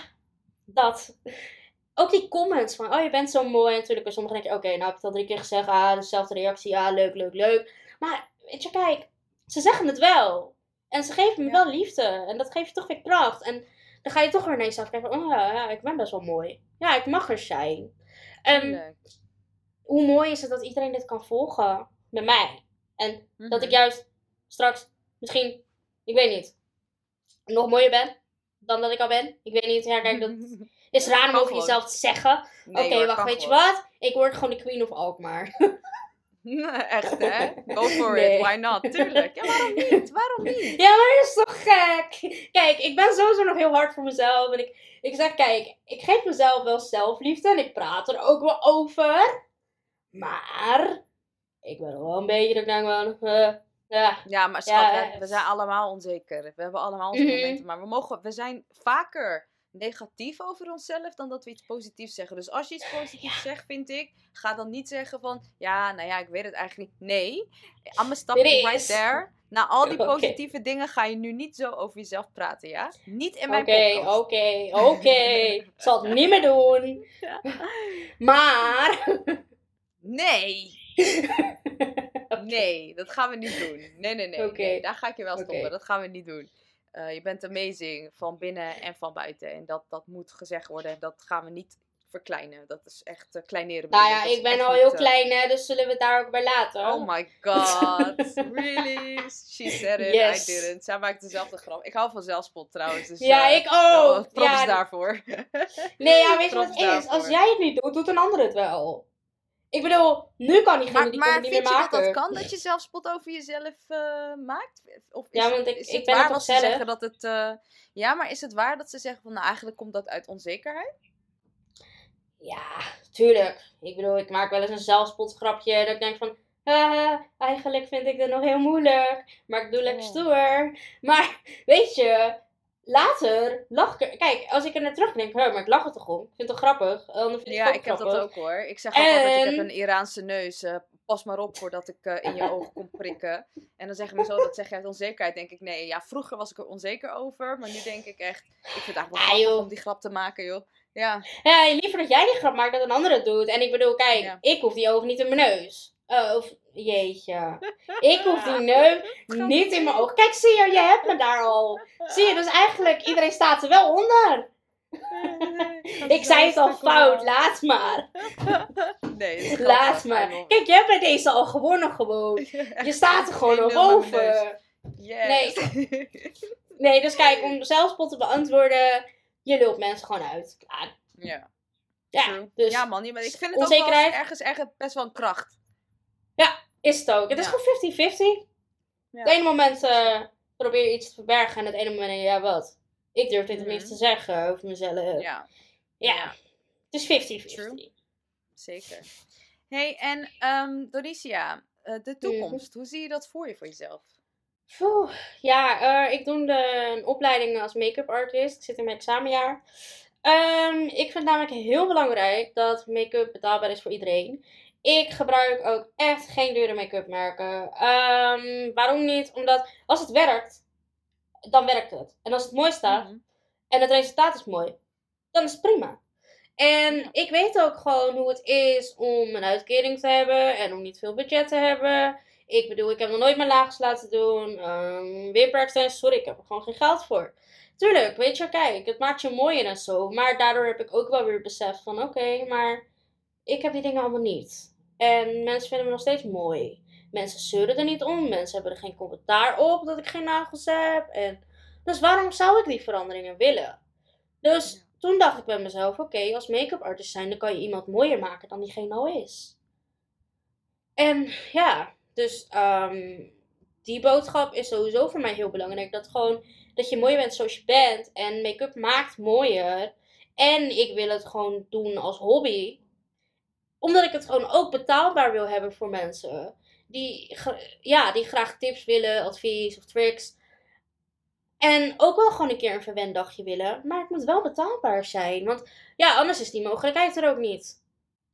dat. Ook die comments van, oh je bent zo mooi. En natuurlijk bij sommigen denk je, oké, nou heb ik het al drie keer gezegd. Ah, dezelfde reactie. Ja, leuk, leuk, leuk. Maar weet je, kijk, ze zeggen het wel. En ze geven me Ja. wel liefde. En dat geeft je toch weer kracht. En dan ga je toch weer naar jezelf kijken. van, Oh ja, ja, ik ben best wel mooi. Ja, ik mag er zijn. En hoe mooi is het dat iedereen dit kan volgen met mij. En dat ik Mhm. juist straks misschien, ik weet niet, nog mooier ben dan dat ik al ben. Ik weet niet, ja, kijk, dat is raar om over jezelf te zeggen. Nee, Oké, wacht, weet je wat? Ik word gewoon de queen of Alkmaar. Echt, hè? Go for Nee. it. Why not? Tuurlijk. Ja, waarom niet? Waarom niet? Ja, maar dat is toch gek? Kijk, ik ben sowieso nog heel hard voor mezelf. En ik, ik zeg, kijk, ik geef mezelf wel zelfliefde. En ik praat er ook wel over. Maar, ik ben wel een beetje, dat ik denk van, eh, ja, Ja, maar schat, Ja, we, we zijn allemaal onzeker. We hebben allemaal onze Mhm. momenten. Maar we, mogen, we zijn vaker negatief over onszelf dan dat we iets positiefs zeggen. Dus als je iets positiefs zegt, vind ik, ga dan niet zeggen van, ja, nou ja, ik weet het eigenlijk niet. Nee, I'm gonna stop right there. Na al die Oké. positieve dingen ga je nu niet zo over jezelf praten, ja? Niet in mijn Oké, podcast. oké, oké. Ik zal het niet meer doen. Maar. Nee! Nee, dat gaan we niet doen. Nee, nee, nee. Oké. nee, daar ga ik je wel stoppen. Oké. Dat gaan we niet doen. Eh, je bent amazing van binnen en van buiten. En dat, dat moet gezegd worden. Dat gaan we niet verkleinen. Dat is echt eh, kleineren. Nou ja, ik ben al heel eh, klein, hè, dus zullen we het daar ook bij laten. Oh my god. really? She said it. Yes. I didn't. Zij maakt dezelfde grap. Ik hou van zelfspot trouwens. Dus, ja, ik ook. props ja, daarvoor. nee, ja, weet je wat het is? Als jij het niet doet, doet een ander het wel. Ik bedoel, nu kan diegene Maar, die maar comedy vind niet je meer dat maken. dat kan? Dat je zelfspot over jezelf eh, maakt? Of is, Ja, want ik- is ik het ben waar ze zelf? zeggen dat het... eh, ja, maar is het waar dat ze zeggen van... Nou, eigenlijk komt dat uit onzekerheid? Ja, tuurlijk. Ik bedoel, ik maak wel eens een zelfspotgrapje dat ik denk van... "Ah, eigenlijk vind ik het nog heel moeilijk. Maar ik doe lekker Oh. stoer. Maar, weet je... Later lach ik er... Kijk, als ik er naar terug denk... "Huh, maar ik lach er toch om? Ik vind het toch grappig? Dan vind ik Ja, ik heb dat ook hoor. Ik zeg ook altijd, ik heb En- een Iraanse neus. eh, pas maar op voordat ik eh, in je ogen kom prikken. En dan zeggen mensen, oh, dat zeg je uit onzekerheid. denk ik, nee, ja, vroeger was ik er onzeker over. Maar nu denk ik echt, ik vind het eigenlijk wel grappig om die grap te maken, joh. Ja, Ja, liever dat jij die grap maakt dan een ander het doet. En ik bedoel, kijk, Ja. ik hoef die ogen niet in mijn neus. Eh, of, jeetje. Ik hoef die neus niet in mijn ogen. Kijk, zie je, je hebt me daar al. Zie je, dus eigenlijk, iedereen staat er wel onder. Ik zei het al fout, laat maar. Nee, Laat maar. Kijk, je hebt bij deze al gewonnen gewoon. Je staat er gewoon al 1-0 naar mijn neus. boven. Yes. Nee, dus kijk, om zelfspot te beantwoorden, je lult mensen gewoon uit. Klaar. ja, Ja, dus ja, man, ja, maar ik vind het ook wel ergens, ergens best wel een kracht. Is het ook. Het is gewoon 50-50. Ja. Het ene moment eh, probeer je iets te verbergen en het ene moment ja wat? Ik durf dit niet te zeggen over mezelf. Ja. Ja. Het is 50-50. True. zeker. hey, en Doricia, eh, de toekomst, hoe zie je dat voor je voor jezelf? Oeh, ja, eh, ik doe de, een opleiding als make-up artist. Ik zit in mijn examenjaar. Ehm, ik vind het namelijk heel belangrijk dat make-up betaalbaar is voor iedereen. Ik gebruik ook echt geen dure make-up merken. Ehm, waarom niet? Omdat als het werkt, dan werkt het. En als het mooi staat Mhm. en het resultaat is mooi, dan is het prima. En ik weet ook gewoon hoe het is om een uitkering te hebben en om niet veel budget te hebben. Ik bedoel, ik heb nog nooit mijn laags laten doen. Um, sorry, ik heb er gewoon geen geld voor. Tuurlijk, weet je, kijk, het maakt je mooier en zo. Maar daardoor heb ik ook wel weer beseft van, oké, maar ik heb die dingen allemaal niet. En mensen vinden me nog steeds mooi. Mensen zeuren er niet om. Mensen hebben er geen commentaar op dat ik geen nagels heb. En dus waarom zou ik die veranderingen willen? Dus Ja. toen dacht ik bij mezelf, oké, als make-up artist zijn, dan kan je iemand mooier maken dan diegene al is. En ja, dus ehm, die boodschap is sowieso voor mij heel belangrijk. Dat gewoon, dat je mooier bent zoals je bent. En make-up maakt mooier. En ik wil het gewoon doen als hobby. Omdat ik het gewoon ook betaalbaar wil hebben voor mensen. Die, ja, die graag tips willen, advies of tricks. En ook wel gewoon een keer een verwendagje willen. Maar het moet wel betaalbaar zijn. Want ja, anders is die mogelijkheid er ook niet.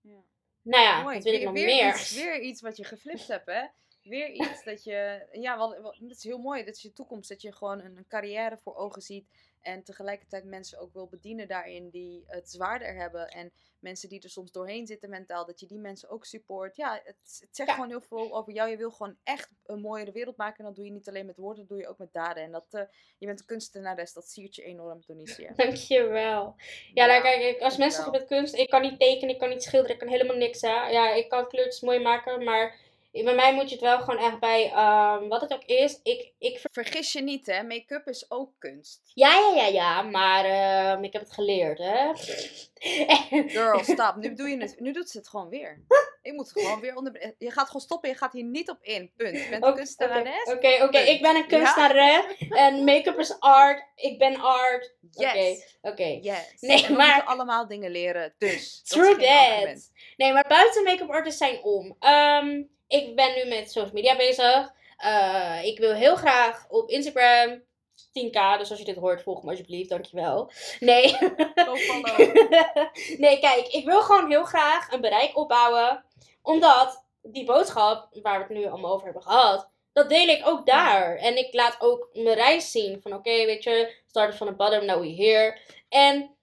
Ja. Nou ja, Mooi. wat wil ik nog weer meer? Iets, weer iets wat je geflipt hebt, hè? Weer iets dat je... Ja, wel- dat is heel mooi. Dat is je toekomst. Dat je gewoon een, een carrière voor ogen ziet. En tegelijkertijd mensen ook wil bedienen daarin die het zwaarder hebben. En mensen die er soms doorheen zitten mentaal. Dat je die mensen ook support. Ja, het, het zegt Ja. gewoon heel veel over jou. Je wil gewoon echt een mooiere wereld maken. En dat doe je niet alleen met woorden, dat doe je ook met daden. En dat, eh, je bent een kunstenares. Dat siert je enorm, Donicia. Dankjewel. Ja, nou kijk, als mensen zeggen met kunst, ik kan niet tekenen, ik kan niet schilderen, ik kan helemaal niks, hè. Ja, ik kan kleurtjes mooi maken, maar bij mij moet je het wel gewoon echt bij, ehm, wat het ook is, ik, ik... ver- Vergis je niet, hè? Make-up is ook kunst. Ja, ja, ja, ja, maar ehm, ik heb het geleerd, hè. Girl, stop. Nu, doe je het, nu doet ze het gewoon weer. Ik moet gewoon weer onder. Je gaat gewoon stoppen. Je gaat hier niet op in. Punt. Je bent een Oké, kunstenares. Oké, oké, ik ben een kunstenares en make-up is art, ik ben art. Yes. Oké. Yes. Nee, en we maar- moeten allemaal dingen leren. Dus. True that. Nee, maar buiten make-up artists zijn om. Ehm, ik ben nu met social media bezig. Eh, ik wil heel graag op Instagram 10k. Dus als je dit hoort, volg me alsjeblieft. Dankjewel. Nee. Nee, kijk. Ik wil gewoon heel graag een bereik opbouwen. Omdat die boodschap, waar we het nu allemaal over hebben gehad. Dat deel ik ook daar. En ik laat ook mijn reis zien. Van oké, weet je. Started from the bottom, now we here. En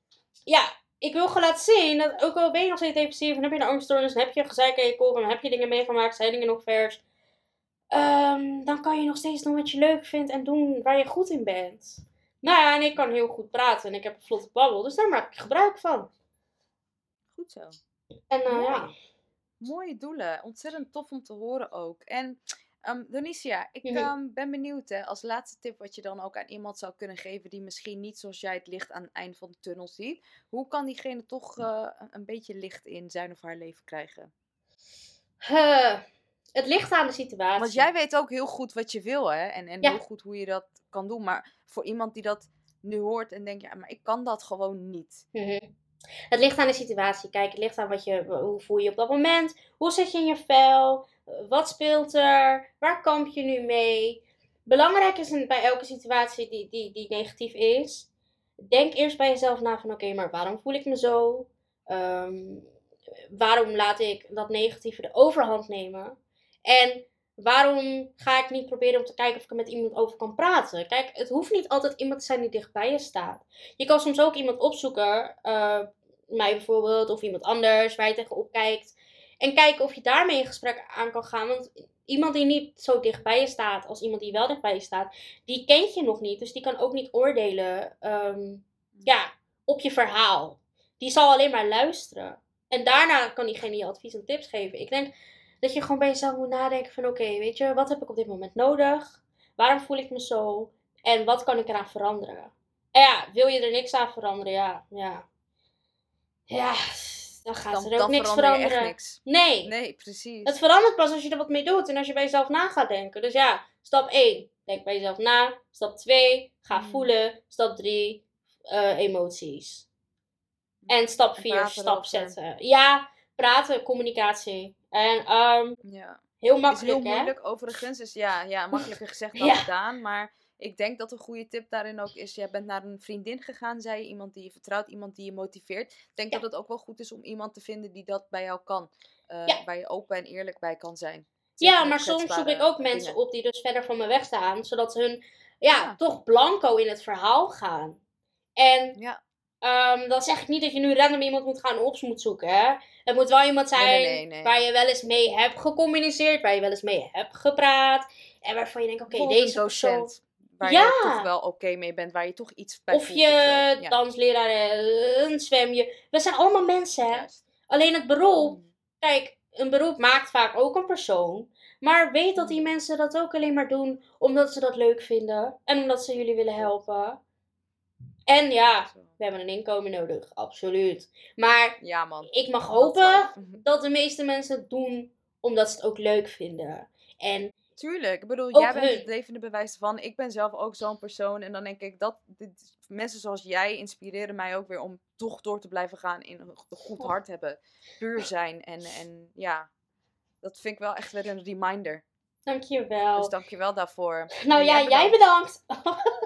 ja, ik wil gewoon laten zien dat ook al ben je nog steeds depressief en heb je een angststoornis, en heb je gezeik aan je kop en heb je dingen meegemaakt, zijn dingen nog vers. ehm, dan kan je nog steeds doen wat je leuk vindt en doen waar je goed in bent. Nou ja, en ik kan heel goed praten en ik heb een vlotte babbel, dus daar maak ik gebruik van. Goed zo. En Mooi. ja, Mooie doelen. Ontzettend tof om te horen ook. En ehm Donicia, ik Mhm. ehm, ben benieuwd hè, als laatste tip wat je dan ook aan iemand zou kunnen geven die misschien niet zoals jij het licht aan het eind van de tunnel ziet. Hoe kan diegene toch eh, een- beetje licht in zijn of haar leven krijgen? Het ligt aan de situatie. Want jij weet ook heel goed wat je wil, hè? En, en Ja. heel goed hoe je dat kan doen. Maar voor iemand die dat nu hoort en denkt, ja, maar ik kan dat gewoon niet. Mhm. Het ligt aan de situatie. Kijk, het ligt aan wat je, hoe voel je op dat moment. Hoe zit je in je vel? Wat speelt er? Waar kamp je nu mee? Belangrijk is bij elke situatie die, die, die negatief is. Denk eerst bij jezelf na van oké, maar waarom voel ik me zo? Ehm, waarom laat ik dat negatieve de overhand nemen? En waarom ga ik niet proberen om te kijken of ik er met iemand over kan praten? Kijk, het hoeft niet altijd iemand te zijn die dichtbij je staat. Je kan soms ook iemand opzoeken, eh, mij bijvoorbeeld, of iemand anders waar je tegenop kijkt. En kijken of je daarmee in gesprek aan kan gaan. Want iemand die niet zo dicht bij je staat als iemand die wel dicht bij je staat, die kent je nog niet. Dus die kan ook niet oordelen ehm, ja, op je verhaal. Die zal alleen maar luisteren. En daarna kan diegene je advies en tips geven. Ik denk dat je gewoon bij jezelf moet nadenken van oké, weet je, wat heb ik op dit moment nodig? Waarom voel ik me zo? En wat kan ik eraan veranderen? En ja, wil je er niks aan veranderen? Ja, ja. Ja, dan gaat Dan, er ook dan niks verander veranderen. niks. Nee, Nee, precies. het verandert pas als je er wat mee doet en als je bij jezelf na gaat denken. Dus ja, stap 1, denk bij jezelf na. Stap 2, ga Mm. voelen. Stap 3, emoties. En stap En 4, praten stap erover. zetten. Ja, praten, communicatie. En ehm, Ja. heel is makkelijk, heel hè? moeilijk overigens. Dus ja, ja makkelijker gezegd dan Ja. gedaan. Maar ik denk dat een goede tip daarin ook is. Jij bent naar een vriendin gegaan, zei je. Iemand die je vertrouwt, iemand die je motiveert. Ik denk Ja. dat het ook wel goed is om iemand te vinden die dat bij jou kan. Eh, Ja. Waar je open en eerlijk bij kan zijn. Ja, maar soms zoek ik ook mensen op die dus verder van me wegstaan. Zodat hun, ja, Ja. toch blanco in het verhaal gaan. En Ehm, dan zeg ik niet dat je nu random iemand moet gaan op moet zoeken. Hè? Het moet wel iemand zijn nee, nee, nee. waar je wel eens mee hebt gecommuniceerd, waar je wel eens mee hebt gepraat. En waarvan je denkt, oké, deze docent. Waar Ja. je toch wel oké mee bent. Waar je toch iets bij Of je zo. Ja, dansleraar, eh, een zwemje. We zijn allemaal mensen, hè? juist. Alleen het beroep, Mm. kijk, een beroep maakt vaak ook een persoon. Maar weet dat Mm. die mensen dat ook alleen maar doen omdat ze dat leuk vinden. En omdat ze jullie willen helpen. En ja, we hebben een inkomen nodig, absoluut. Maar Ja, man. ik mag hopen dat de meeste mensen het doen omdat ze het ook leuk vinden. En Tuurlijk. Ik bedoel, Ook jij bent hun. het levende bewijs van. Ik ben zelf ook zo'n persoon. En dan denk ik dat dit, mensen zoals jij inspireren mij ook weer om toch door te blijven gaan in een goed hart hebben. Puur zijn. En, en ja, dat vind ik wel echt weer een reminder. dankjewel. Dus dankjewel daarvoor. nou ja, jij bedankt. bedankt.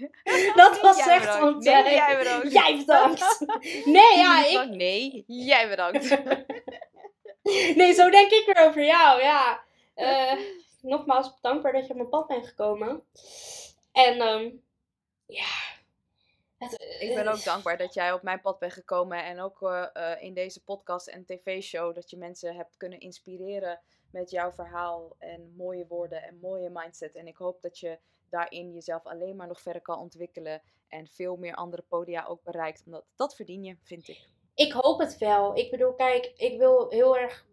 Dat was Jij echt bedankt. ontzettend. Nee, jij bedankt. Jij bedankt. Nee, ja, ik, Nee, jij bedankt. nee, zo denk ik er over jou, ja. Uh, nogmaals dankbaar dat je op mijn pad bent gekomen. En um, ja. ik ben ook dankbaar dat jij op mijn pad bent gekomen. En ook uh, uh, in deze podcast en tv-show dat je mensen hebt kunnen inspireren met jouw verhaal en mooie woorden en mooie mindset. En ik hoop dat je daarin jezelf alleen maar nog verder kan ontwikkelen en veel meer andere podia ook bereikt. Omdat dat verdien je, vind ik. Ik hoop het wel. Ik bedoel, kijk, ik wil heel erg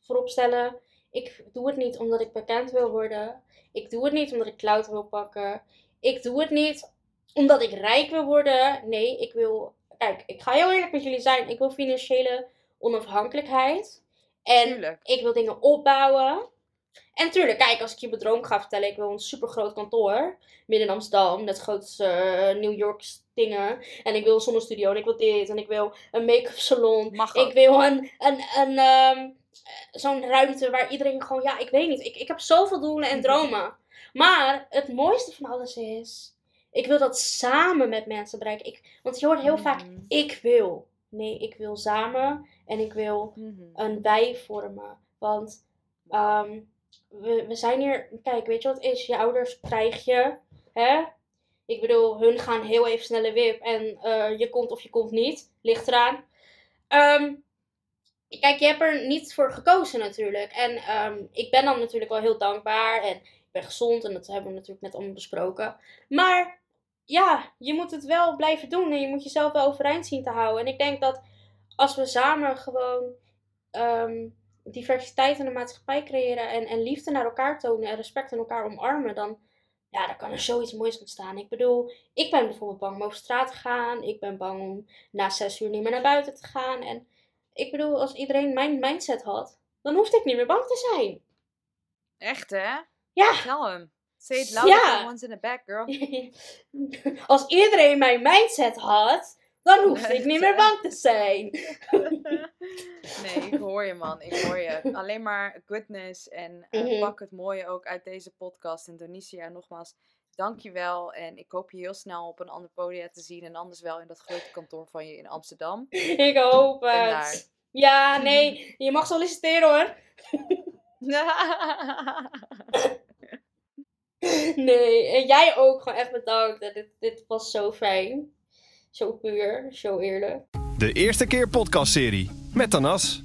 vooropstellen. Ik doe het niet omdat ik bekend wil worden. Ik doe het niet omdat ik cloud wil pakken. Ik doe het niet omdat ik rijk wil worden. Nee, ik wil. Kijk, ik ga heel eerlijk met jullie zijn. Ik wil financiële onafhankelijkheid. En ik wil dingen opbouwen. En tuurlijk, kijk, als ik je mijn droom ga vertellen, ik wil een super groot kantoor midden in Amsterdam, net grootste uh, New York dingen. En ik wil een zonnestudio en ik wil dit en ik wil een make-up salon. Mag ik wil een, een, een um, zo'n ruimte waar iedereen gewoon, ja, ik weet niet. Ik, ik heb zoveel doelen en dromen. Maar het mooiste van alles is, ik wil dat samen met mensen bereiken. Ik, want je hoort heel vaak, mm. ik wil. Nee, ik wil samen en ik wil mm-hmm. een wij vormen. Want um, we, we zijn hier, kijk, weet je wat is? Je ouders krijg je, hè? Ik bedoel, hun gaan heel even snelle wip en uh, je komt of je komt niet. Ligt eraan. Um, kijk, je hebt er niet voor gekozen natuurlijk. En um, ik ben dan natuurlijk wel heel dankbaar en ik ben gezond en dat hebben we natuurlijk net allemaal besproken. Maar ja, je moet het wel blijven doen en je moet jezelf wel overeind zien te houden. En ik denk dat als we samen gewoon um, diversiteit in de maatschappij creëren en, en liefde naar elkaar tonen en respect in elkaar omarmen, dan, ja, dan kan er zoiets moois ontstaan. Ik bedoel, ik ben bijvoorbeeld bang om over straat te gaan. Ik ben bang om na zes uur niet meer naar buiten te gaan. En ik bedoel, als iedereen mijn mindset had, dan hoefde ik niet meer bang te zijn. Echt, hè? Ja. Tell hem. Say it louder ja. ones in the back, girl. als iedereen mijn mindset had, dan hoef ik niet meer bang te zijn. nee, ik hoor je man, ik hoor je. Alleen maar goodness en uh, pak het mooie ook uit deze podcast. Indonesië, nogmaals, dankjewel. En ik hoop je heel snel op een ander podium te zien. En anders wel in dat grote kantoor van je in Amsterdam. Ik hoop het. Ja, nee, je mag solliciteren hoor. nee, en jij ook gewoon echt bedankt. Dit, dit was zo fijn. Zo puur, zo eerlijk. De eerste keer podcastserie met Tanas.